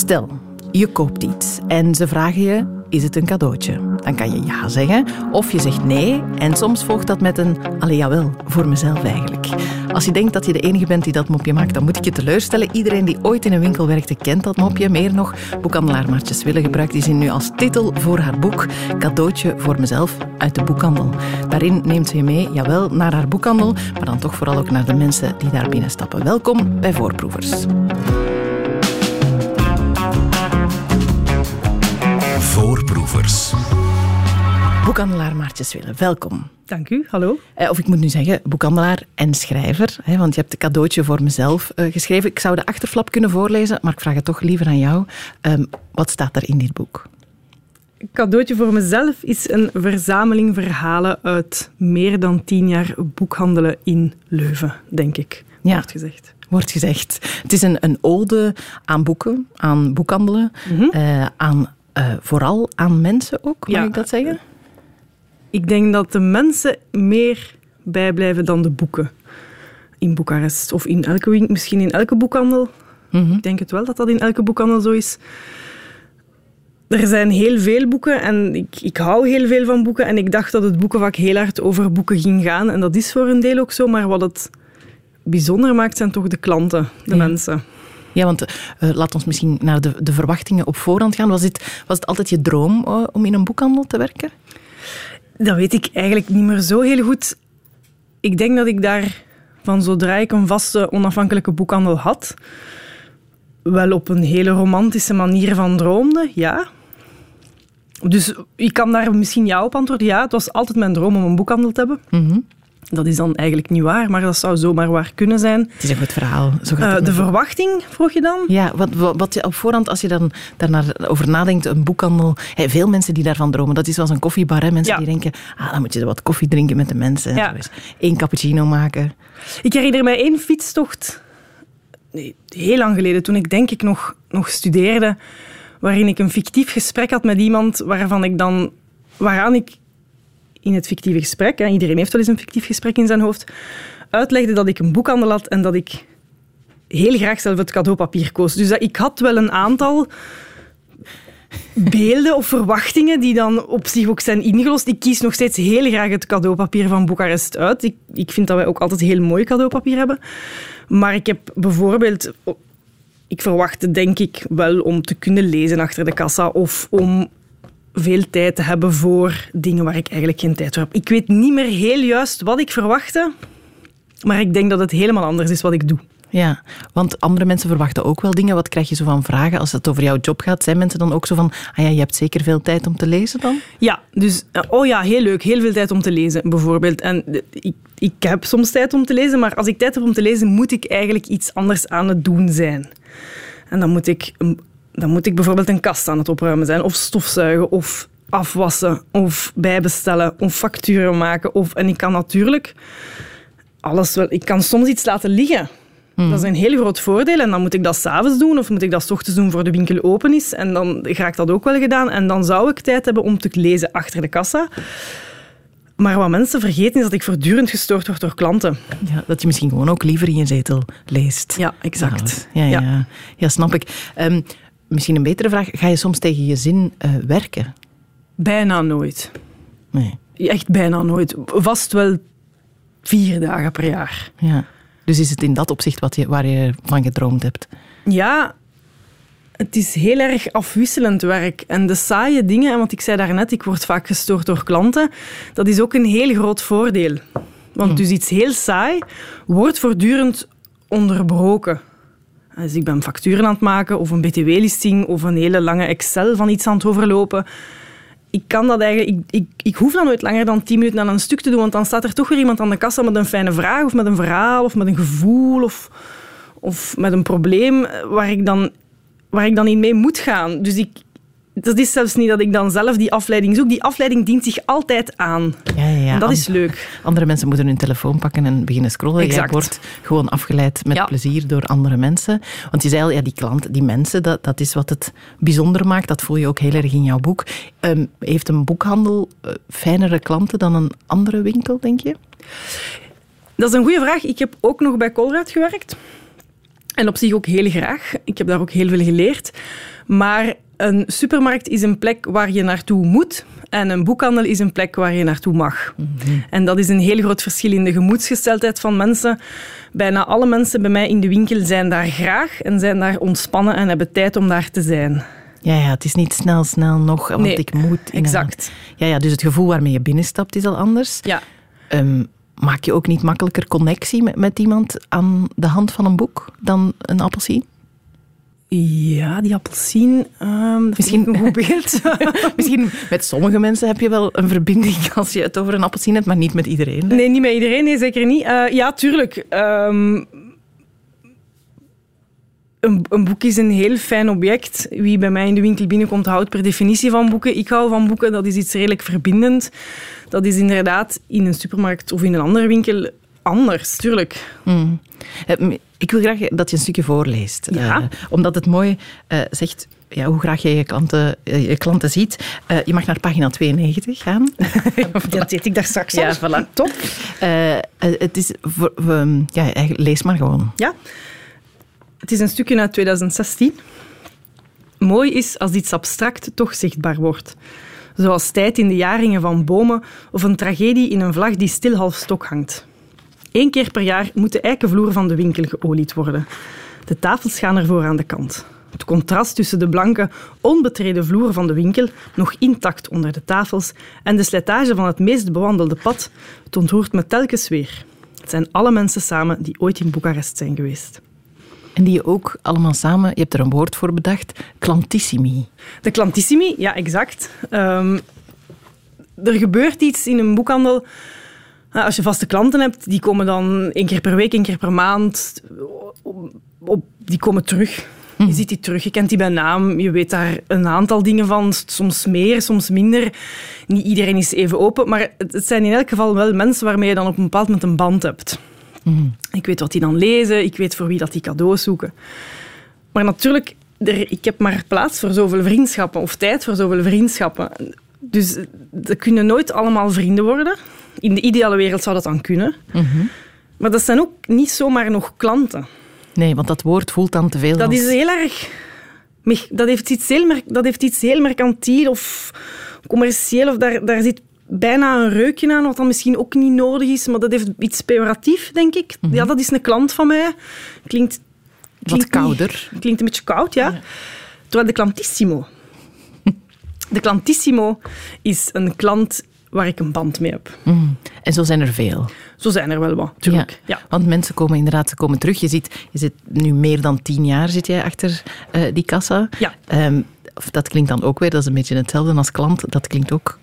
Stel, je koopt iets en ze vragen je, is het een cadeautje? Dan kan je ja zeggen of je zegt nee en soms volgt dat met een allee jawel, voor mezelf eigenlijk. Als je denkt dat je de enige bent die dat mopje maakt, dan moet ik je teleurstellen. Iedereen die ooit in een winkel werkte kent dat mopje. Meer nog, boekhandelaar Martjes Wille gebruikt die zin nu als titel voor haar boek Cadeautje voor mezelf uit de boekhandel. Daarin neemt ze je mee, jawel, naar haar boekhandel, maar dan toch vooral ook naar de mensen die daar binnenstappen. Welkom bij Voorproevers. Voorproevers. Boekhandelaar Maartjes Wille, welkom. Dank u, hallo. Eh, of ik moet nu zeggen, boekhandelaar en schrijver. Hè, want je hebt een cadeautje voor mezelf eh, geschreven. Ik zou de achterflap kunnen voorlezen, maar ik vraag het toch liever aan jou. Um, wat staat er in dit boek? cadeautje voor mezelf is een verzameling verhalen uit meer dan tien jaar boekhandelen in Leuven, denk ik. Ja. Wordt gezegd. Wordt gezegd. Het is een, een ode aan boeken, aan boekhandelen, mm uh, aan uh, vooral aan mensen ook, mag ik dat zeggen? Ik denk dat de mensen meer bijblijven dan de boeken in Boekarest. Of in elke, misschien in elke boekhandel. Mm Ik denk het wel dat dat in elke boekhandel zo is. Er zijn heel veel boeken en ik, ik hou heel veel van boeken. En ik dacht dat het boekenvak heel hard over boeken ging gaan. En dat is voor een deel ook zo. Maar wat het bijzonder maakt, zijn toch de klanten, de mensen. Ja, want uh, laat ons misschien naar de, de verwachtingen op voorhand gaan. Was het, was het altijd je droom uh, om in een boekhandel te werken? Dat weet ik eigenlijk niet meer zo heel goed. Ik denk dat ik daar van zodra ik een vaste onafhankelijke boekhandel had, wel op een hele romantische manier van droomde, ja. Dus ik kan daar misschien ja op antwoorden. Ja, het was altijd mijn droom om een boekhandel te hebben. Mm dat is dan eigenlijk niet waar, maar dat zou zomaar waar kunnen zijn. Het is een goed verhaal. Zo gaat uh, de verwachting, vroeg je dan? Ja, wat, wat, wat, je op voorhand, als je dan daarnaar over nadenkt, een boekhandel... Hey, veel mensen die daarvan dromen. Dat is zoals een koffiebar. Hè? Mensen die denken, ah, dan moet je wat koffie drinken met de mensen. Ja. Eén cappuccino maken. Ik herinner mij één fietstocht, nee, heel lang geleden, toen ik denk ik nog, nog studeerde, waarin ik een fictief gesprek had met iemand waarvan ik dan, waaraan ik in het fictieve gesprek, en iedereen heeft wel eens een fictief gesprek in zijn hoofd, uitlegde dat ik een boekhandel had en dat ik heel graag zelf het cadeaupapier koos. Dus ik had wel een aantal beelden of verwachtingen die dan op zich ook zijn ingelost. Ik kies nog steeds heel graag het cadeaupapier van Boekarest uit. Ik, ik vind dat wij ook altijd heel mooi cadeaupapier hebben. Maar ik heb bijvoorbeeld... Ik verwachtte denk ik wel om te kunnen lezen achter de kassa of om veel tijd te hebben voor dingen waar ik eigenlijk geen tijd voor heb. Ik weet niet meer heel juist wat ik verwachtte, maar ik denk dat het helemaal anders is wat ik doe. Ja, want andere mensen verwachten ook wel dingen. Wat krijg je zo van vragen als het over jouw job gaat? Zijn mensen dan ook zo van, ah ja, je hebt zeker veel tijd om te lezen dan? Ja, dus, eh, oh ja, heel leuk, heel veel tijd om te lezen bijvoorbeeld. En ik, ik heb soms tijd om te lezen, maar als ik tijd heb om te lezen, moet ik eigenlijk iets anders aan het doen zijn. En dan moet ik dan moet ik bijvoorbeeld een kast aan het opruimen zijn, of stofzuigen, of afwassen, of bijbestellen, of facturen maken. Of, en ik kan natuurlijk alles wel... Ik kan soms iets laten liggen. Dat is een heel groot voordeel. En dan moet ik dat s'avonds doen of moet ik dat s ochtends doen voor de winkel open is. En dan ga ik dat ook wel gedaan. En dan zou ik tijd hebben om te lezen achter de kassa. Maar wat mensen vergeten is dat ik voortdurend gestoord word door klanten. Ja, dat je misschien gewoon ook liever in je zetel leest. Ja, exact. Ja, ja, ja. ja snap ik. Um, misschien een betere vraag. Ga je soms tegen je zin uh, werken? Bijna nooit. Nee. Echt bijna nooit. Vast wel vier dagen per jaar. Ja. Dus is het in dat opzicht wat je, waar je van gedroomd hebt? Ja, het is heel erg afwisselend werk. En de saaie dingen, want ik zei daarnet, ik word vaak gestoord door klanten, dat is ook een heel groot voordeel. Want hm. dus iets heel saai wordt voortdurend onderbroken. Dus ik ben facturen aan het maken of een btw-listing of een hele lange Excel van iets aan het overlopen. Ik kan dat eigenlijk... Ik, ik, ik hoef dan nooit langer dan tien minuten aan een stuk te doen, want dan staat er toch weer iemand aan de kassa met een fijne vraag of met een verhaal of met een gevoel of, of met een probleem waar ik dan, waar ik dan in mee moet gaan. Dus ik, dat is zelfs niet dat ik dan zelf die afleiding zoek. Die afleiding dient zich altijd aan. Ja, ja, ja. En dat is leuk. Andere mensen moeten hun telefoon pakken en beginnen scrollen. Exact. Jij wordt gewoon afgeleid met plezier door andere mensen. Want je zei al, ja, die klant, die mensen, dat, dat is wat het bijzonder maakt. Dat voel je ook heel erg in jouw boek. Um, heeft een boekhandel uh, fijnere klanten dan een andere winkel, denk je? Dat is een goede vraag. Ik heb ook nog bij Colruyt gewerkt. En op zich ook heel graag. Ik heb daar ook heel veel geleerd. Maar een supermarkt is een plek waar je naartoe moet. En een boekhandel is een plek waar je naartoe mag. En dat is een heel groot verschil in de gemoedsgesteldheid van mensen. Bijna alle mensen bij mij in de winkel zijn daar graag en zijn daar ontspannen en hebben tijd om daar te zijn. Ja, ja, het is niet snel, snel nog, want Nee, ik moet. in exact. een- Ja, ja, dus het gevoel waarmee je binnenstapt is al anders. Ja. Ehm, maak je ook niet makkelijker connectie met, met iemand aan de hand van een boek dan een appelsien? Ja, die appelsien. ehm Misschien- een goed beeld. Misschien met sommige mensen heb je wel een verbinding als je het over een appelsien hebt, maar niet met iedereen. hè? Nee, niet met iedereen, nee, zeker niet. Eh, ja, tuurlijk. Ehm, een, een boek is een heel fijn object. Wie bij mij in de winkel binnenkomt, houdt per definitie van boeken. Ik hou van boeken, dat is iets redelijk verbindend. Dat is inderdaad in een supermarkt of in een andere winkel anders, tuurlijk. Mm. Ik wil graag dat je een stukje voorleest. Ja. Eh, omdat het mooi eh, zegt ja, hoe graag je je klanten, eh, je klanten ziet. Je mag naar pagina 92 gaan. Dat deed ik daar straks Ja, al. voilà, top. Het is voor, voor- ja, lees maar gewoon. Ja. Het is een stukje uit 2016. Mooi is als iets abstract toch zichtbaar wordt. Zoals tijd in de jaringen van bomen of een tragedie in een vlag die stil half stok hangt. Eén keer per jaar moet de eikenvloer van de winkel geolied worden. De tafels gaan ervoor aan de kant. Het contrast tussen de blanke, onbetreden vloer van de winkel, nog intact onder de tafels, en de slijtage van het meest bewandelde pad, het ontroert me telkens weer. Het zijn alle mensen samen die ooit in Boekarest zijn geweest. En die je ook allemaal samen, je hebt er een woord voor bedacht, klantissimi. De klantissimi, ja, exact. Ehm, er gebeurt iets in een boekhandel. Uh, Als je vaste klanten hebt, die komen dan één keer per week, één keer per maand. op- op- die komen terug. Je ziet die terug, je kent die bij naam, je weet daar een aantal dingen van, soms meer, soms minder. Niet iedereen is even open, maar het zijn in elk geval wel mensen waarmee je dan op een bepaald moment een band hebt. Ik weet wat die dan lezen, ik weet voor wie dat die cadeaus zoeken. Maar natuurlijk, er, ik heb maar plaats voor zoveel vriendschappen of tijd voor zoveel vriendschappen. Dus dat kunnen nooit allemaal vrienden worden. In de ideale wereld zou dat dan kunnen. Maar dat zijn ook niet zomaar nog klanten. Nee, want dat woord voelt dan te veel. Dat als- is heel erg... Dat heeft iets heel, mer- dat heeft iets heel mercantiel of commercieel. Of daar, daar zit bijna een reukje aan, wat dan misschien ook niet nodig is. Maar dat heeft iets pejoratief, denk ik. Ja, dat is een klant van mij. Klinkt, Wat niet- kouder. Klinkt een beetje koud, ja. Terwijl de klantissimo... De klantissimo is een klant waar ik een band mee heb. Mm. En zo zijn er veel. Zo zijn er wel wat, tuurlijk. Ja. Want mensen komen inderdaad ze komen terug. Je, ziet, je zit nu meer dan tien jaar zit jij achter eh, die kassa. Ja. Of dat klinkt dan ook weer, dat is een beetje hetzelfde als klant. Dat klinkt ook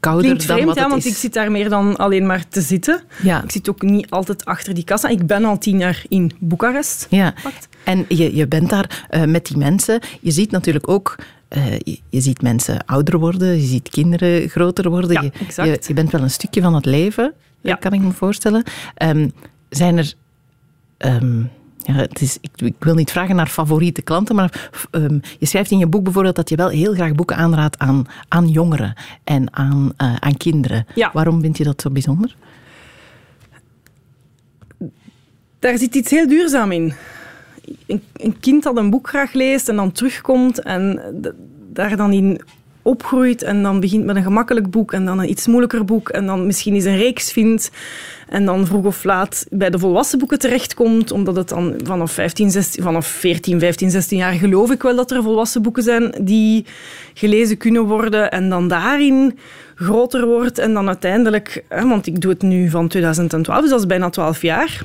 kouder Klinkt dan vreemd, wat ja, het want is. ik zit daar meer dan alleen maar te zitten. Ja. Ik zit ook niet altijd achter die kassa. Ik ben al tien jaar in Boekarest. Ja, en je, je bent daar eh, met die mensen. Je ziet natuurlijk ook, eh, je, je ziet mensen ouder worden, je ziet kinderen groter worden. Ja, je, exact. Je, je bent wel een stukje van het leven, Ja. kan ik me voorstellen. Ehm, zijn er... ehm, ja, het is, ik, ik wil niet vragen naar favoriete klanten, maar ehm, je schrijft in je boek bijvoorbeeld dat je wel heel graag boeken aanraadt aan, aan jongeren en aan, eh, aan kinderen. Ja. Waarom vind je dat zo bijzonder? Daar zit iets heel duurzaam in. Een, kind dat een boek graag leest en dan terugkomt en daar dan in opgroeit en dan begint met een gemakkelijk boek en dan een iets moeilijker boek en dan misschien eens een reeks vindt en dan vroeg of laat bij de volwassen boeken terechtkomt, omdat het dan vanaf, 15, 16, vanaf 14, 15, 16 jaar geloof ik wel dat er volwassen boeken zijn die gelezen kunnen worden en dan daarin groter wordt en dan uiteindelijk, hè, want ik doe het nu van 2012, dus dat is bijna 12 jaar,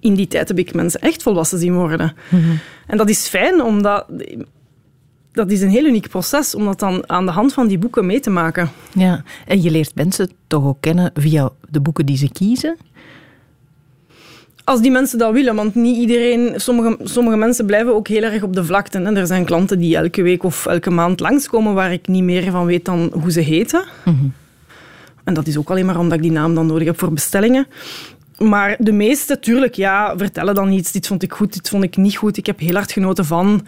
in die tijd heb ik mensen echt volwassen zien worden. En dat is fijn, omdat dat is een heel uniek proces om dat dan aan de hand van die boeken mee te maken. Ja, en je leert mensen toch ook kennen via de boeken die ze kiezen. Als die mensen dat willen, want niet iedereen... Sommige, sommige mensen blijven ook heel erg op de vlakte. Hè. Er zijn klanten die elke week of elke maand langskomen waar ik niet meer van weet dan hoe ze heten. En dat is ook alleen maar omdat ik die naam dan nodig heb voor bestellingen. Maar de meeste, tuurlijk, ja, vertellen dan iets. Dit vond ik goed, dit vond ik niet goed. Ik heb heel hard genoten van...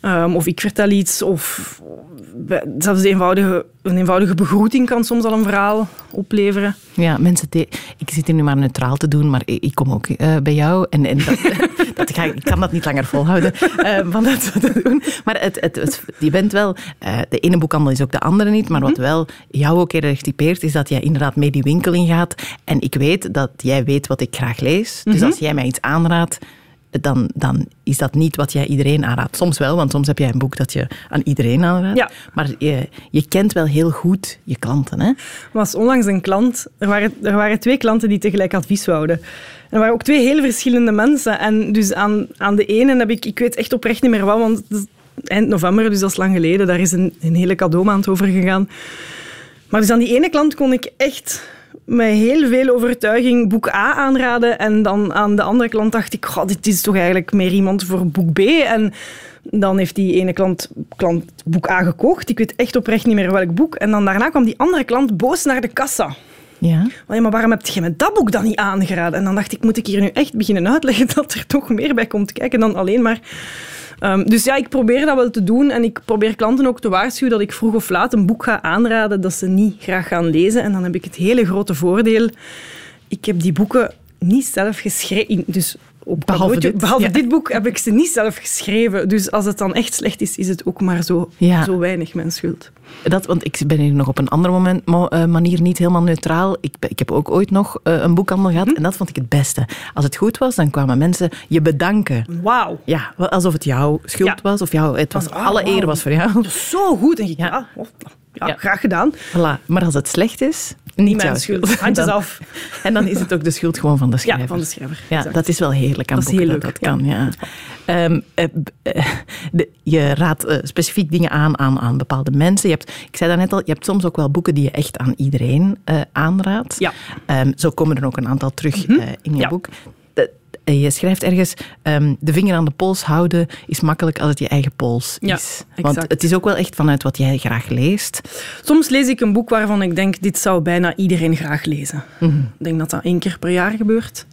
Ehm, of ik vertel iets, of zelfs een eenvoudige, een eenvoudige begroeting kan soms al een verhaal opleveren. Ja, mensen, ik zit hier nu maar neutraal te doen, maar ik kom ook uh, bij jou. En, en dat, dat ga, ik kan dat niet langer volhouden uh, van dat te doen. Maar het, het, het, je bent wel, uh, de ene boekhandel is ook de andere niet, maar wat mhm. wel jou ook eerder typeert, is dat jij inderdaad mee die winkel in gaat. En ik weet dat jij weet wat ik graag lees. Dus mhm. als jij mij iets aanraadt, dan, dan is dat niet wat jij iedereen aanraadt. Soms wel, want soms heb jij een boek dat je aan iedereen aanraadt. Ja. Maar je, je kent wel heel goed je klanten. Hè? was onlangs een klant. Er waren, er waren twee klanten die tegelijk advies wouden. Er waren ook twee heel verschillende mensen. En dus aan, aan de ene heb ik, ik weet echt oprecht niet meer wat, want eind november, dus dat is lang geleden, daar is een, een hele cadeaumaand over gegaan. Maar dus aan die ene klant kon ik echt met heel veel overtuiging boek A aanraden. En dan aan de andere klant dacht ik, god, dit is toch eigenlijk meer iemand voor boek B. En dan heeft die ene klant, klant boek A gekocht. Ik weet echt oprecht niet meer welk boek. En dan daarna kwam die andere klant boos naar de kassa. Ja. Maar, waarom heb je me dat boek dan niet aangeraden? En dan dacht ik, moet ik hier nu echt beginnen uitleggen dat er toch meer bij komt kijken dan alleen maar Ehm, dus ja, ik probeer dat wel te doen en ik probeer klanten ook te waarschuwen dat ik vroeg of laat een boek ga aanraden dat ze niet graag gaan lezen. En dan heb ik het hele grote voordeel, ik heb die boeken niet zelf geschreven. Dus behalve, dit, behalve dit, boek heb ik ze niet zelf geschreven. Dus als het dan echt slecht is, is het ook maar zo, zo weinig mijn schuld. Dat, want ik ben hier nog op een andere moment, eh, manier niet helemaal neutraal. Ik, ik heb ook ooit nog uh, een boekhandel gehad hm? en dat vond ik het beste. Als het goed was, dan kwamen mensen je bedanken. Wauw. Ja, alsof het jouw schuld was of jou, het was, alle eer was voor jou. Zo goed. En je, ja. Ja, graag gedaan. Voilà. Maar als het slecht is, niet mijn schuld. Handjes af. En dan is het ook de schuld gewoon van de schrijver. Ja, van de schrijver. Ja, dat is wel heerlijk aan dat boeken, dat dat kan. Ja. Um, je raadt uh, specifiek dingen aan, aan aan bepaalde mensen. Je hebt, ik zei net al, je hebt soms ook wel boeken die je echt aan iedereen aanraadt. Ja. Um, zo komen er ook een aantal terug mm -hmm. in je ja. boek. Je schrijft ergens, um, de vinger aan de pols houden is makkelijk als het je eigen pols is. Ja, Want het is ook wel echt vanuit wat jij graag leest. Soms lees ik een boek waarvan ik denk, dit zou bijna iedereen graag lezen. Mm Ik denk dat dat één keer per jaar gebeurt.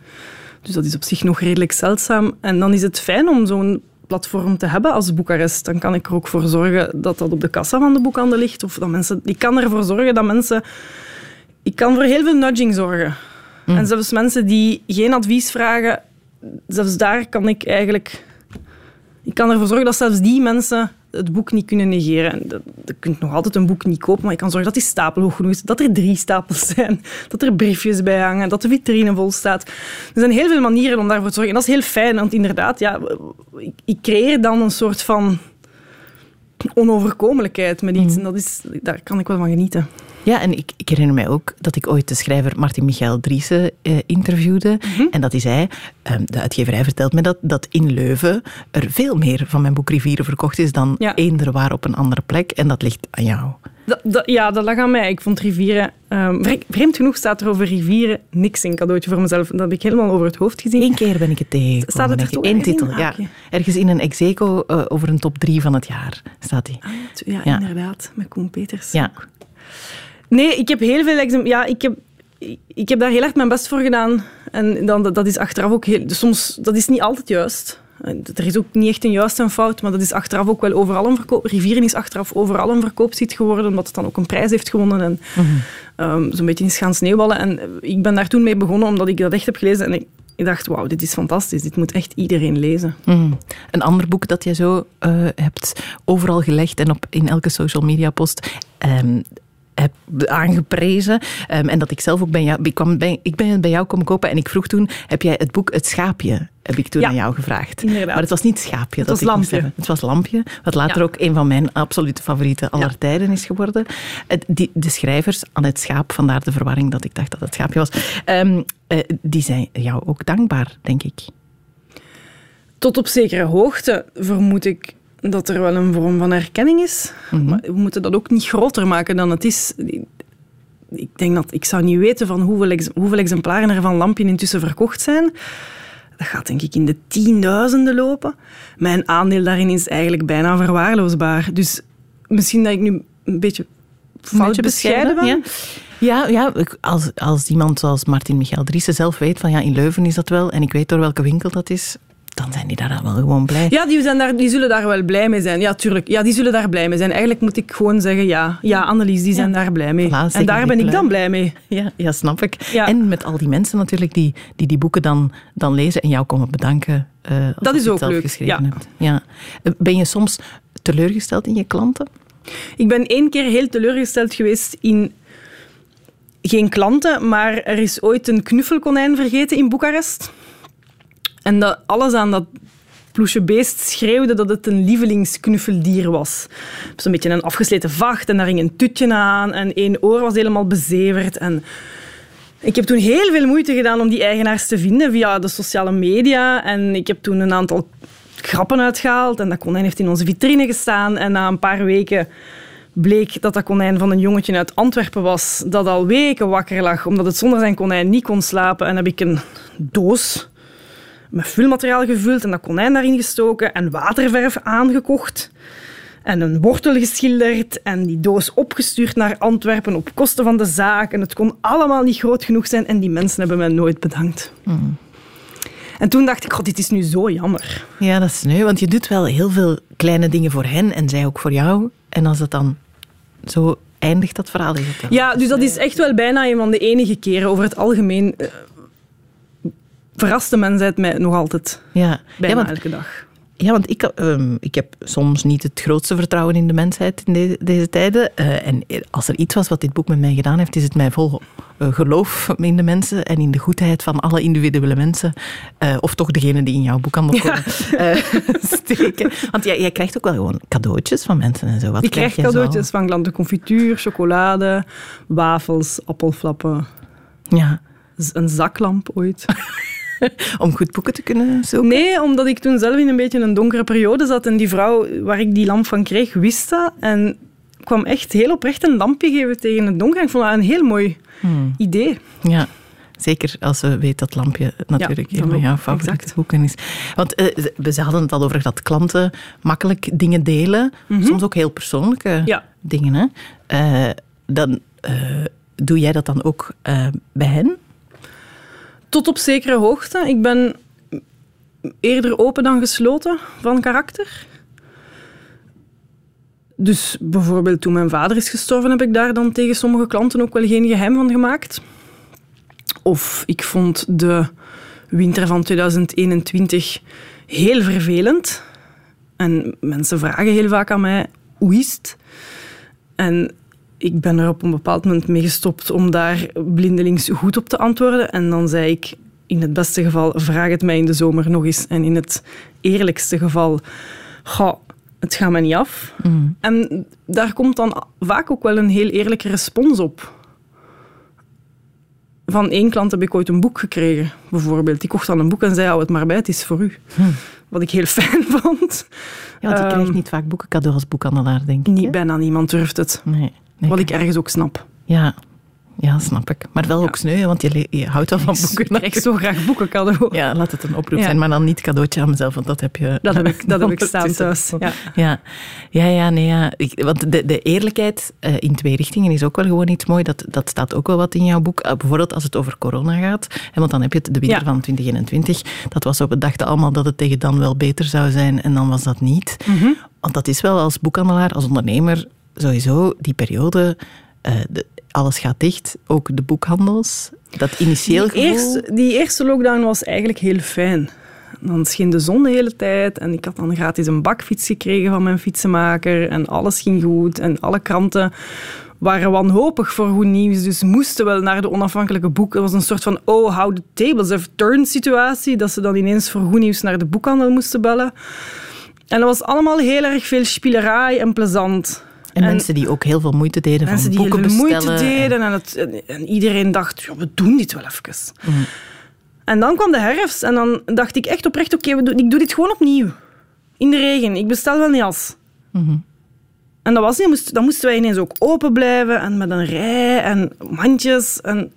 Dus dat is op zich nog redelijk zeldzaam. En dan is het fijn om zo'n platform te hebben als boekarest. Dan kan ik er ook voor zorgen dat dat op de kassa van de boekhandel ligt. Of dat mensen, ik kan ervoor zorgen dat mensen... Ik kan voor heel veel nudging zorgen. Mm. En zelfs mensen die geen advies vragen, zelfs daar kan ik eigenlijk... Ik kan ervoor zorgen dat zelfs die mensen het boek niet kunnen negeren. Je kunt nog altijd een boek niet kopen, maar je kan zorgen dat die stapel hoog genoeg is, dat er drie stapels zijn, dat er briefjes bij hangen, dat de vitrine vol staat. Er zijn heel veel manieren om daarvoor te zorgen. En dat is heel fijn, want inderdaad, ja, ik creëer dan een soort van onoverkomelijkheid met iets. Mhm. En dat is, daar kan ik wel van genieten. Ja, en ik, ik, herinner mij ook dat ik ooit de schrijver Martin Michael Driessen eh, interviewde. Mhm. En dat hij zei, um, de uitgeverij vertelt me dat, dat in Leuven er veel meer van mijn boek Rivieren verkocht is dan eender waar op een andere plek. En dat ligt aan jou. Ja, dat lag aan mij. Ik vond rivieren... Um, vreemd genoeg staat er over rivieren niks in cadeautje voor mezelf. Dat heb ik helemaal over het hoofd gezien. Eén keer ben ik het tegen. Staat het er toch Eén titel, ja. Ergens in een execo uh, over een top drie van het jaar staat hij. Ah, ja, ja, inderdaad. Met Koen Peters. Ja. Nee, ik heb heel veel... Ja, ik heb, ik heb daar heel erg mijn best voor gedaan. En dan, dat is achteraf ook heel... Soms, dat is niet altijd juist. Er is ook niet echt een juiste en fout, maar dat is achteraf ook wel overal een verkoop. Rivieren is achteraf overal een verkoopsite geworden, omdat het dan ook een prijs heeft gewonnen. En mm zo'n beetje is gaan sneeuwballen. En ik ben daar toen mee begonnen, omdat ik dat echt heb gelezen. En ik, ik dacht, wauw, dit is fantastisch. Dit moet echt iedereen lezen. Mhm. Een ander boek dat je zo uh, hebt overal gelegd en op, in elke social media post... Um, heb aangeprezen. Um, en dat ik zelf ook bij jou... Ik, kwam bij, ik ben bij jou komen kopen en ik vroeg toen... Heb jij het boek Het Schaapje heb ik toen aan jou gevraagd. Inderdaad. Maar het was niet Schaapje. Het was Lampje. Het was Lampje, wat later ook een van mijn absolute favorieten aller tijden is geworden. Die, de schrijvers aan het schaap, vandaar de verwarring dat ik dacht dat het Schaapje was, um, die zijn jou ook dankbaar, denk ik. Tot op zekere hoogte vermoed ik dat er wel een vorm van erkenning is. Mhm. Maar we moeten dat ook niet groter maken dan het is. Ik denk dat ik zou niet weten van hoeveel, hoeveel exemplaren er van Lampje intussen verkocht zijn. Dat gaat denk ik in de tienduizenden lopen. Mijn aandeel daarin is eigenlijk bijna verwaarloosbaar. Dus misschien dat ik nu een beetje fout bescheiden ben. Ja. Ja, ja als, als iemand zoals Martin Michael Driessen zelf weet van ja, in Leuven is dat wel en ik weet door welke winkel dat is, dan zijn die daar dan wel gewoon blij. Ja, die, zijn daar, die zullen daar wel blij mee zijn. Ja, tuurlijk. Ja, die zullen daar blij mee zijn. Eigenlijk moet ik gewoon zeggen, ja, ja Annelies, die zijn daar blij mee. Voilà, en daar ben ik dan blij mee. Ja, ja snap ik. Ja. En met al die mensen natuurlijk die die, die boeken dan, dan lezen en jou komen bedanken. als Dat je is het ook zelf leuk, geschreven hebt. Ja. Eh, Ben je soms teleurgesteld in je klanten? Ik ben één keer heel teleurgesteld geweest in... Geen klanten, maar er is ooit een knuffelkonijn vergeten in Boekarest. En dat, alles aan dat ploesje beest schreeuwde dat het een lievelingsknuffeldier was. Zo'n beetje een afgesleten vacht en daar hing een tutje aan en één oor was helemaal bezeverd. En ik heb toen heel veel moeite gedaan om die eigenaars te vinden via de sociale media. En ik heb toen een aantal grappen uitgehaald en dat konijn heeft in onze vitrine gestaan. En na een paar weken bleek dat dat konijn van een jongetje uit Antwerpen was, dat al weken wakker lag, omdat het zonder zijn konijn niet kon slapen. En heb ik een doos met vulmateriaal gevuld en dat konijn daarin gestoken en waterverf aangekocht. En een wortel geschilderd en die doos opgestuurd naar Antwerpen op kosten van de zaak. En het kon allemaal niet groot genoeg zijn en die mensen hebben mij nooit bedankt. En toen dacht ik, god, dit is nu zo jammer. Ja, dat is sneu, want je doet wel heel veel kleine dingen voor hen en zij ook voor jou. En als het dan zo eindigt, dat verhaal, is het Ja, dus dat is echt wel bijna een van de enige keren. Over het algemeen verrast de mensheid mij nog altijd. Ja, Bijna ja want, elke dag. ja, want ik, ehm, ik heb soms niet het grootste vertrouwen in de mensheid in deze, deze tijden. Eh, en als er iets was wat dit boek met mij gedaan heeft, is het mij vol eh, geloof in de mensen en in de goedheid van alle individuele mensen. Eh, of toch degene die in jouw boekhandel komen eh, steken. Want jij, jij krijgt ook wel gewoon cadeautjes van mensen en zo. Wat Ik krijg zo? cadeautjes van klanten. Confituur, chocolade, wafels, appelflappen. Ja, Een zaklamp ooit. om goed boeken te kunnen zoeken. Nee, omdat ik toen zelf in een beetje een donkere periode zat en die vrouw waar ik die lamp van kreeg, wist dat. En kwam echt heel oprecht een lampje geven tegen het donker. Ik vond dat een heel mooi Hmm. idee. Ja, zeker als ze weet dat Lampje natuurlijk Ja, een van jouw favoriete exact. boeken is. Want eh, we hadden het al over dat klanten makkelijk dingen delen. Soms ook heel persoonlijke Mhm. Ja. dingen. Hè? Eh, dan, eh, doe jij dat dan ook bij hen? Tot op zekere hoogte. Ik ben eerder open dan gesloten van karakter. Dus bijvoorbeeld toen mijn vader is gestorven, heb ik daar dan tegen sommige klanten ook wel geen geheim van gemaakt. Of ik vond de winter van 2021 heel vervelend. En mensen vragen heel vaak aan mij, hoe is het? En ik ben er op een bepaald moment mee gestopt om daar blindelings goed op te antwoorden. En dan zei ik, in het beste geval, vraag het mij in de zomer nog eens. En in het eerlijkste geval, goh, het gaat me niet af. En daar komt dan vaak ook wel een heel eerlijke respons op. Van één klant heb ik ooit een boek gekregen, bijvoorbeeld. Die kocht dan een boek en zei, hou het maar bij, het is voor u. Wat ik heel fijn vond. Ja, want je Ehm, krijgt niet vaak boeken cadeau als boekhandelaar, denk ik. hè? Niet, bijna niemand durft het. Nee. Wat ik ergens ook snap. Ja. ja, snap ik. Maar wel ook sneu, want je, je houdt wel van boeken. Ik krijg zo graag boeken cadeau. Ja, laat het een oproep Ja. zijn, maar dan niet cadeautje aan mezelf, want dat heb je... Dat heb ik, dat heb ik staan thuis. Ja. Ja, ja, ja, nee, ja. Ik- want de, de eerlijkheid eh, in twee richtingen is ook wel gewoon iets mooi. Dat, dat staat ook wel wat in jouw boek. Eh, bijvoorbeeld als het over corona gaat. Hè, want dan heb je het de winter van 2021. Dat was zo, we dachten allemaal dat het tegen dan wel beter zou zijn en dan was dat niet. Mhm. Want dat is wel als boekhandelaar, als ondernemer, sowieso die periode... eh, de- alles gaat dicht, ook de boekhandels. Dat initieel Die, gevoel... eerste, die eerste lockdown was eigenlijk heel fijn. Dan scheen de zon de hele tijd en ik had dan gratis een bakfiets gekregen van mijn fietsenmaker en alles ging goed en alle kranten waren wanhopig voor goed nieuws, dus moesten wel naar de onafhankelijke boek. Het was een soort van oh, how the tables have turned situatie, dat ze dan ineens voor goed nieuws naar de boekhandel moesten bellen. En dat was allemaal heel erg veel spielerij en plezant. En, mensen die ook heel veel moeite deden Mensen van die heel boeken veel moeite bestellen. en- deden en, het, en, en iedereen dacht, ja, we doen dit wel even. Mhm. En dan kwam de herfst en dan dacht ik echt oprecht, oké, we doen- ik doe dit gewoon opnieuw. In de regen, ik bestel wel een jas. Mhm. En dat was niet, moest, dan moesten wij ineens ook open blijven en met een rij en mandjes en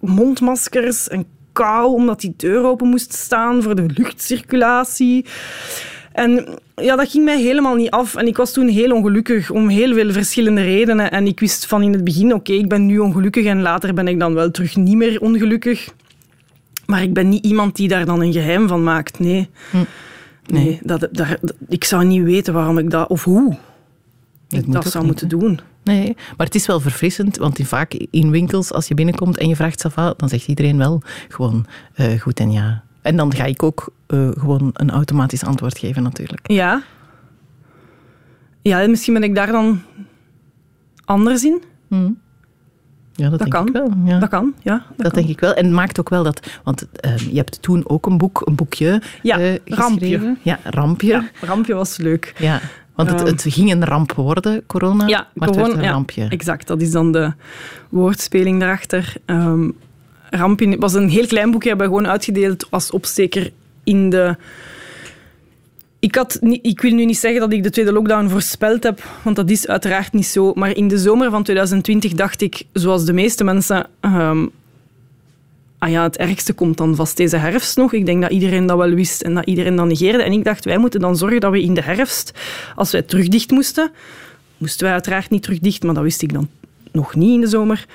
mondmaskers en kou, omdat die deur open moest staan voor de luchtcirculatie. En ja, dat ging mij helemaal niet af. En ik was toen heel ongelukkig om heel veel verschillende redenen. En ik wist van in het begin, oké, ik ben nu ongelukkig en later ben ik dan wel terug niet meer ongelukkig. Maar ik ben niet iemand die daar dan een geheim van maakt. Nee. Hm. Nee, dat, dat, dat- ik zou niet weten waarom ik dat... Of hoe Dat ik dat zou niet, moeten doen. Nee, maar het is wel verfrissend, want in, vaak in winkels, als je binnenkomt en je vraagt Safa, dan zegt iedereen wel gewoon eh, goed en ja. En dan ga ik ook eh, gewoon een automatisch antwoord geven natuurlijk. Ja. Ja, misschien ben ik daar dan anders in. Hm. Ja, dat, denk kan. ik wel. Ja. Dat kan, ja. Dat, Dat kan. denk ik wel. En het maakt ook wel dat... Want eh, je hebt toen ook een boek, een boekje Ja, eh, Rampje. Ja, Rampje. Ja, rampje was leuk. Ja. Want het, Ehm. het ging een ramp worden, corona. Ja, maar het werd een ja, rampje. Exact, dat is dan de woordspeling daarachter. Ehm Rampje was een heel klein boekje, hebben we gewoon uitgedeeld als opsteker in de... Ik, had niet, ik wil nu niet zeggen dat ik de tweede lockdown voorspeld heb, want dat is uiteraard niet zo. Maar in de zomer van 2020 dacht ik, zoals de meeste mensen... ehm, ah ja, het ergste komt dan vast deze herfst nog. Ik denk dat iedereen dat wel wist en dat iedereen dat negeerde. En ik dacht, wij moeten dan zorgen dat we in de herfst, als wij terug dicht moesten, moesten wij uiteraard niet terug dicht, maar dat wist ik dan nog niet in de zomer.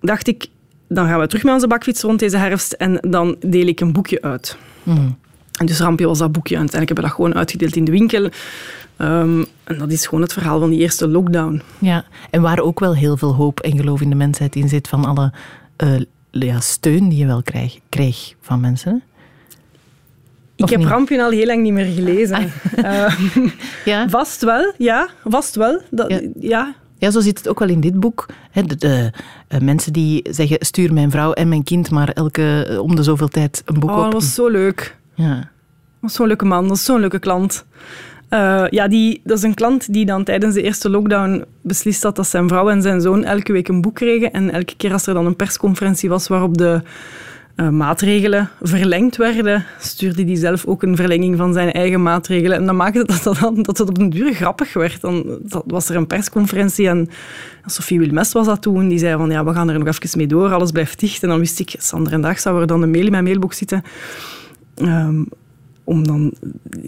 Dacht ik, dan gaan we terug met onze bakfiets rond deze herfst en dan deel ik een boekje uit. Mhm. En dus Rampje was dat boekje. En uiteindelijk hebben we dat gewoon uitgedeeld in de winkel. Ehm, en dat is gewoon het verhaal van die eerste lockdown. Ja, en waar ook wel heel veel hoop en geloof in de mensheid in zit van alle eh, ja, steun die je wel krijg, kreeg van mensen. Ik heb niet? Rampje al heel lang niet meer gelezen. Eh, Ja? vast wel, ja. Vast wel. Dat, Ja. ja. Ja, zo zit het ook wel in dit boek. De, de, eh, mensen die zeggen, stuur mijn vrouw en mijn kind maar elke, eh, om de zoveel tijd een boek Oh, op. dat was zo leuk. Ja. Dat is zo'n leuke man, dat is zo'n leuke klant. Eh, ja, die, dat is een klant die dan tijdens de eerste lockdown beslist had dat zijn vrouw en zijn zoon elke week een boek kregen. En elke keer als er dan een persconferentie was waarop de eh, maatregelen verlengd werden, stuurde hij zelf ook een verlenging van zijn eigen maatregelen. En dat maakte dat dat, dat het op een duur grappig werd. Dan dat was er een persconferentie en Sophie Wilmes was dat toen. Die zei van, ja, we gaan er nog even mee door, alles blijft dicht. En dan wist ik, Sander en Dag zou er dan een mail in mijn mailbox zitten. Ehm, om dan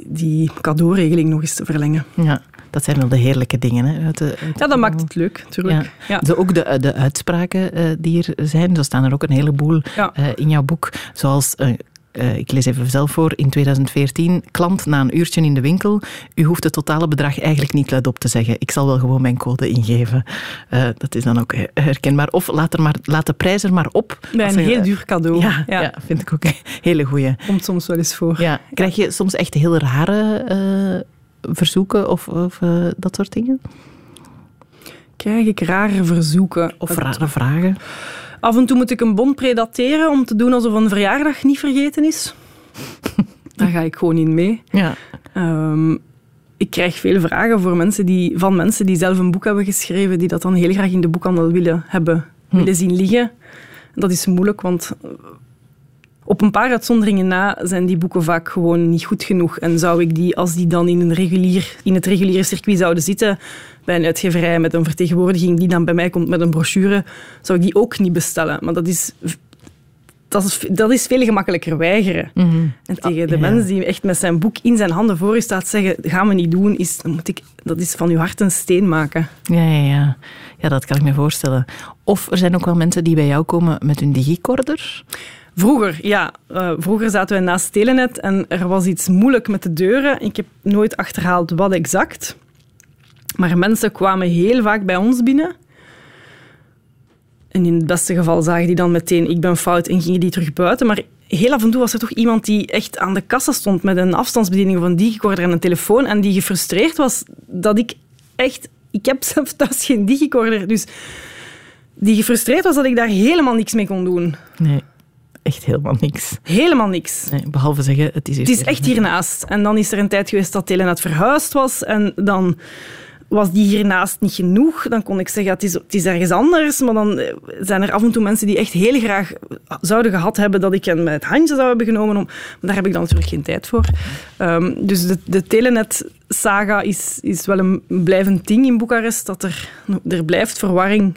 die cadeauregeling nog eens te verlengen. ja, dat zijn wel de heerlijke dingen. Hè, uit de, uit Ja, dat maakt het leuk, natuurlijk. Ja. Zo ook de, de uitspraken eh, die er zijn, zo staan er ook een heleboel Ja. eh, in jouw boek. Zoals, eh, eh, ik lees even zelf voor, in 2014, klant na een uurtje in de winkel. U hoeft het totale bedrag eigenlijk niet luidop te zeggen. Ik zal wel gewoon mijn code ingeven. Eh, dat is dan ook eh, herkenbaar. Of laat, er maar, laat de prijs er maar op. Bij een heel duur cadeau. Ja, ja. vind ik ook een hele goeie. Komt soms wel eens voor. Ja. Krijg je soms echt heel rare eh, verzoeken of, of eh, dat soort dingen? Krijg ik rare verzoeken. Of rare vragen? Af en toe moet ik een bon predateren om te doen alsof een verjaardag niet vergeten is. Daar ga ik gewoon in mee. Ja. Ehm, ik krijg veel vragen voor mensen die, van mensen die zelf een boek hebben geschreven, die dat dan heel graag in de boekhandel willen hebben, willen zien liggen. Dat is moeilijk, want op een paar uitzonderingen na zijn die boeken vaak gewoon niet goed genoeg. En zou ik die, als die dan in, een regulier, in het reguliere circuit zouden zitten, bij een uitgeverij met een vertegenwoordiging die dan bij mij komt met een brochure, zou ik die ook niet bestellen. Maar dat is, dat is, dat is veel gemakkelijker weigeren. En tegen de ja. mens die echt met zijn boek in zijn handen voor je staat zeggen, gaan we niet doen, is, moet ik, dat is van uw hart een steen maken. Ja, ja, ja. ja, dat kan ik me voorstellen. Of er zijn ook wel mensen die bij jou komen met hun digicorder. Vroeger, ja. eh, vroeger zaten wij naast Telenet en er was iets moeilijk met de deuren. Ik heb nooit achterhaald wat exact. Maar mensen kwamen heel vaak bij ons binnen. En in het beste geval zagen die dan meteen ik ben fout en gingen die terug buiten. Maar heel af en toe was er toch iemand die echt aan de kassa stond met een afstandsbediening of een digicorder en een telefoon en die gefrustreerd was dat ik echt... Ik heb zelf thuis geen digicorder, dus die gefrustreerd was dat ik daar helemaal niks mee kon doen. Nee, echt helemaal niks. Helemaal niks. Nee, behalve zeggen, het is Het is echt hiernaast. En dan is er een tijd geweest dat Telenet verhuisd was. En dan was die hiernaast niet genoeg. Dan kon ik zeggen, het is, het is ergens anders. Maar dan eh, zijn er af en toe mensen die echt heel graag zouden gehad hebben dat ik hen met het handje zou hebben genomen. Om, maar daar heb ik dan natuurlijk geen tijd voor. Ehm, dus de, de Telenet-saga is, is wel een blijvend ding in Boekarest. Dat er, er blijft verwarring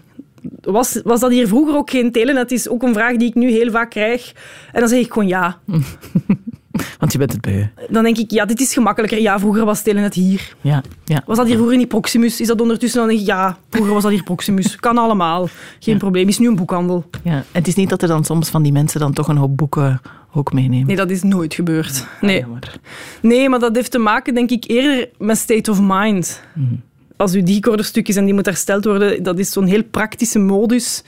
was, was dat hier vroeger ook geen telenet? is ook een vraag die ik nu heel vaak krijg. En dan zeg ik gewoon ja. Want je bent het beu. Dan denk ik, ja, dit is gemakkelijker. Ja, vroeger was Telenet hier. Ja, ja. Was dat hier vroeger niet Proximus? Is dat ondertussen? Dan denk ik, ja, vroeger was dat hier Proximus. Kan allemaal. Geen probleem. Is nu een boekhandel. ja. En het is niet dat er dan soms van die mensen dan toch een hoop boeken ook meenemen. Nee, dat is nooit gebeurd. Nee. Jammer. nee, maar dat heeft te maken, denk ik, eerder met state of mind. Als u die stuk is en die moet hersteld worden, dat is zo'n heel praktische modus.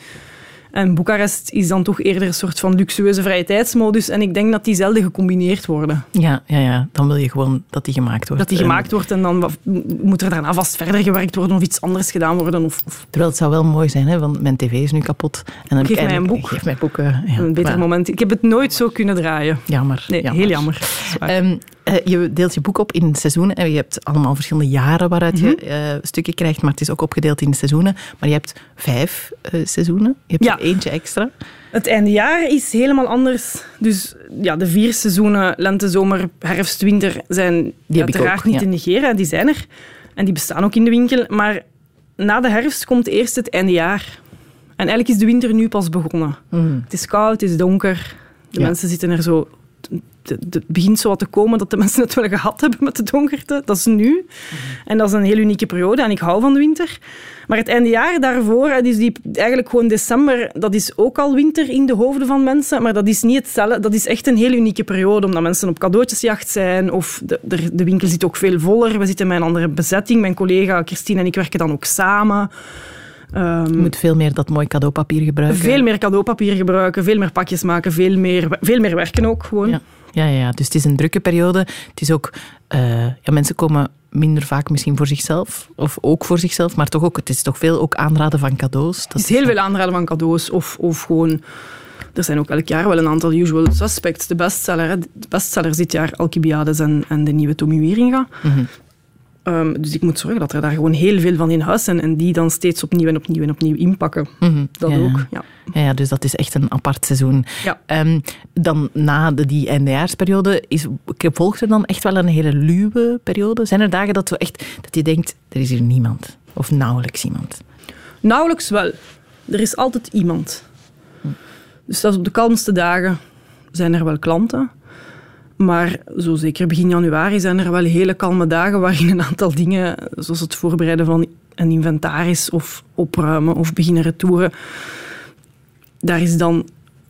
En Boekarest is dan toch eerder een soort van luxueuze vrije tijdsmodus. En ik denk dat die zelden gecombineerd worden. Ja, ja, ja, dan wil je gewoon dat die gemaakt wordt. Dat die gemaakt wordt en dan moet er daarna vast verder gewerkt worden of iets anders gedaan worden. Of, of Terwijl het zou wel mooi zijn, hè, want mijn tv is nu kapot. En dan Geef mij een boek. Geef mij boeken. Ja, een beter maar- moment. Ik heb het nooit zo kunnen draaien. Jammer. Nee, heel jammer. Zwaar. Eh, je deelt je boek op in seizoenen en je hebt allemaal verschillende jaren waaruit je Mhm. eh, stukken krijgt, maar het is ook opgedeeld in seizoenen. Maar je hebt vijf eh, seizoenen. Je hebt Ja. er eentje extra. Het eindejaar is helemaal anders. Dus ja, de vier seizoenen, lente, zomer, herfst, winter, zijn ik uiteraard ook, niet ja. te negeren. Die zijn er. En die bestaan ook in de winkel. Maar na de herfst komt eerst het eindejaar. En eigenlijk is de winter nu pas begonnen. Het is koud, het is donker. De Ja. mensen zitten er zo... Het begint zo wat te komen dat de mensen het wel gehad hebben met de donkerte. Dat is nu. En dat is een heel unieke periode. En ik hou van de winter. Maar het eindejaar daarvoor, hè, dus die, eigenlijk gewoon december, dat is ook al winter in de hoofden van mensen. Maar dat is niet hetzelfde. Dat is echt een heel unieke periode, omdat mensen op cadeautjesjacht zijn. Of de, de, de winkel zit ook veel voller. We zitten met een andere bezetting. Mijn collega Christine en ik werken dan ook samen. Ehm, Je moet veel meer dat mooi cadeaupapier gebruiken. veel meer cadeaupapier gebruiken, veel meer pakjes maken, veel meer, veel meer werken ook gewoon. Ja. Ja, ja, dus het is een drukke periode. Het is ook... eh, ja, mensen komen minder vaak misschien voor zichzelf, of ook voor zichzelf, maar toch ook, het is toch veel ook aanraden van cadeaus. Dat Er is heel veel aanraden van cadeaus of, of gewoon... Er zijn ook elk jaar wel een aantal usual suspects. De bestseller, de bestseller dit jaar Alcibiades en, en de nieuwe Tommy Wieringa. Mhm. Ehm, dus ik moet zorgen dat er daar gewoon heel veel van in huis zijn en die dan steeds opnieuw en opnieuw en opnieuw inpakken. Mhm. Dat Ja, ook, ja. Ja, ja, dus dat is echt een apart seizoen. Ja. Ehm, dan na de, die eindejaarsperiode, is, volgt er dan echt wel een hele luwe periode? Zijn er dagen dat, zo echt, dat je denkt, er is hier niemand? Of nauwelijks iemand? Nauwelijks wel. Er is altijd iemand. Dus dat is op de kalmste dagen zijn er wel klanten. Maar zo zeker begin januari zijn er wel hele kalme dagen waarin een aantal dingen, zoals het voorbereiden van een inventaris of opruimen of beginnen retouren, daar is dan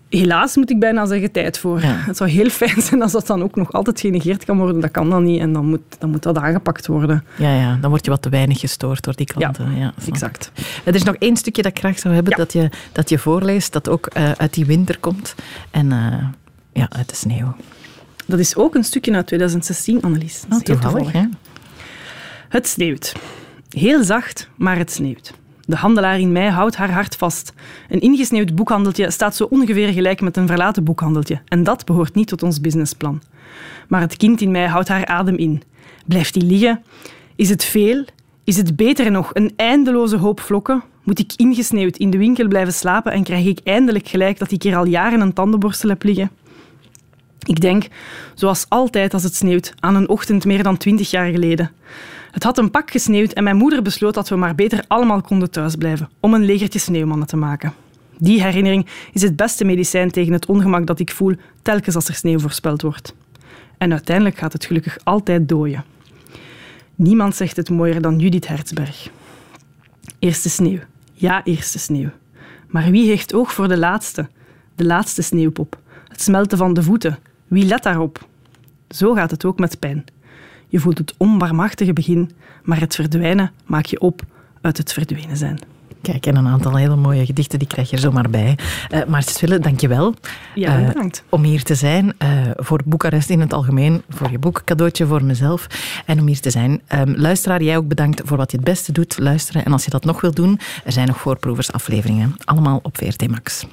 helaas, moet ik bijna zeggen, tijd voor. Ja. Het zou heel fijn zijn als dat dan ook nog altijd genegeerd kan worden. Dat kan dan niet en dan moet, dan moet dat aangepakt worden. Ja, ja, dan word je wat te weinig gestoord door die klanten. Ja, ik. Exact. Er is nog één stukje dat ik graag zou hebben Ja. dat, je, dat je voorleest, dat ook eh, uit die winter komt. En eh, ja, uit de sneeuw. Dat is ook een stukje uit 2016, Annelies. Dat heel toevallig. hè? Het sneeuwt. Heel zacht, maar het sneeuwt. De handelaar in mij houdt haar hart vast. Een ingesneeuwd boekhandeltje staat zo ongeveer gelijk met een verlaten boekhandeltje. En dat behoort niet tot ons businessplan. Maar het kind in mij houdt haar adem in. Blijft die liggen? Is het veel? Is het beter nog een eindeloze hoop vlokken? Moet ik ingesneeuwd in de winkel blijven slapen en krijg ik eindelijk gelijk dat ik hier al jaren een tandenborstel heb liggen? Ik denk, zoals altijd als het sneeuwt, aan een ochtend meer dan twintig jaar geleden. Het had een pak gesneeuwd en mijn moeder besloot dat we maar beter allemaal konden thuisblijven om een legertje sneeuwmannen te maken. Die herinnering is het beste medicijn tegen het ongemak dat ik voel telkens als er sneeuw voorspeld wordt. En uiteindelijk gaat het gelukkig altijd dooien. Niemand zegt het mooier dan Judith Hertzberg. Eerste sneeuw. Ja, eerste sneeuw. Maar wie heeft oog voor de laatste? De laatste sneeuwpop. Het smelten van de voeten. Wie let daarop? Zo gaat het ook met pijn. Je voelt het onbarmachtige begin, maar het verdwijnen maak je op uit het verdwenen zijn. Kijk, en een aantal hele mooie gedichten, die krijg je er zomaar bij. Uh, Maarten Swille, dank je wel. Ja, uh, bedankt. Om hier te zijn, uh, voor Boekarest in het algemeen, voor je boek, cadeautje voor mezelf. En om hier te zijn. Um, luisteraar, jij ook bedankt voor wat je het beste doet, luisteren. En als je dat nog wilt doen, er zijn nog voorproeversafleveringen. Allemaal op VRT Max.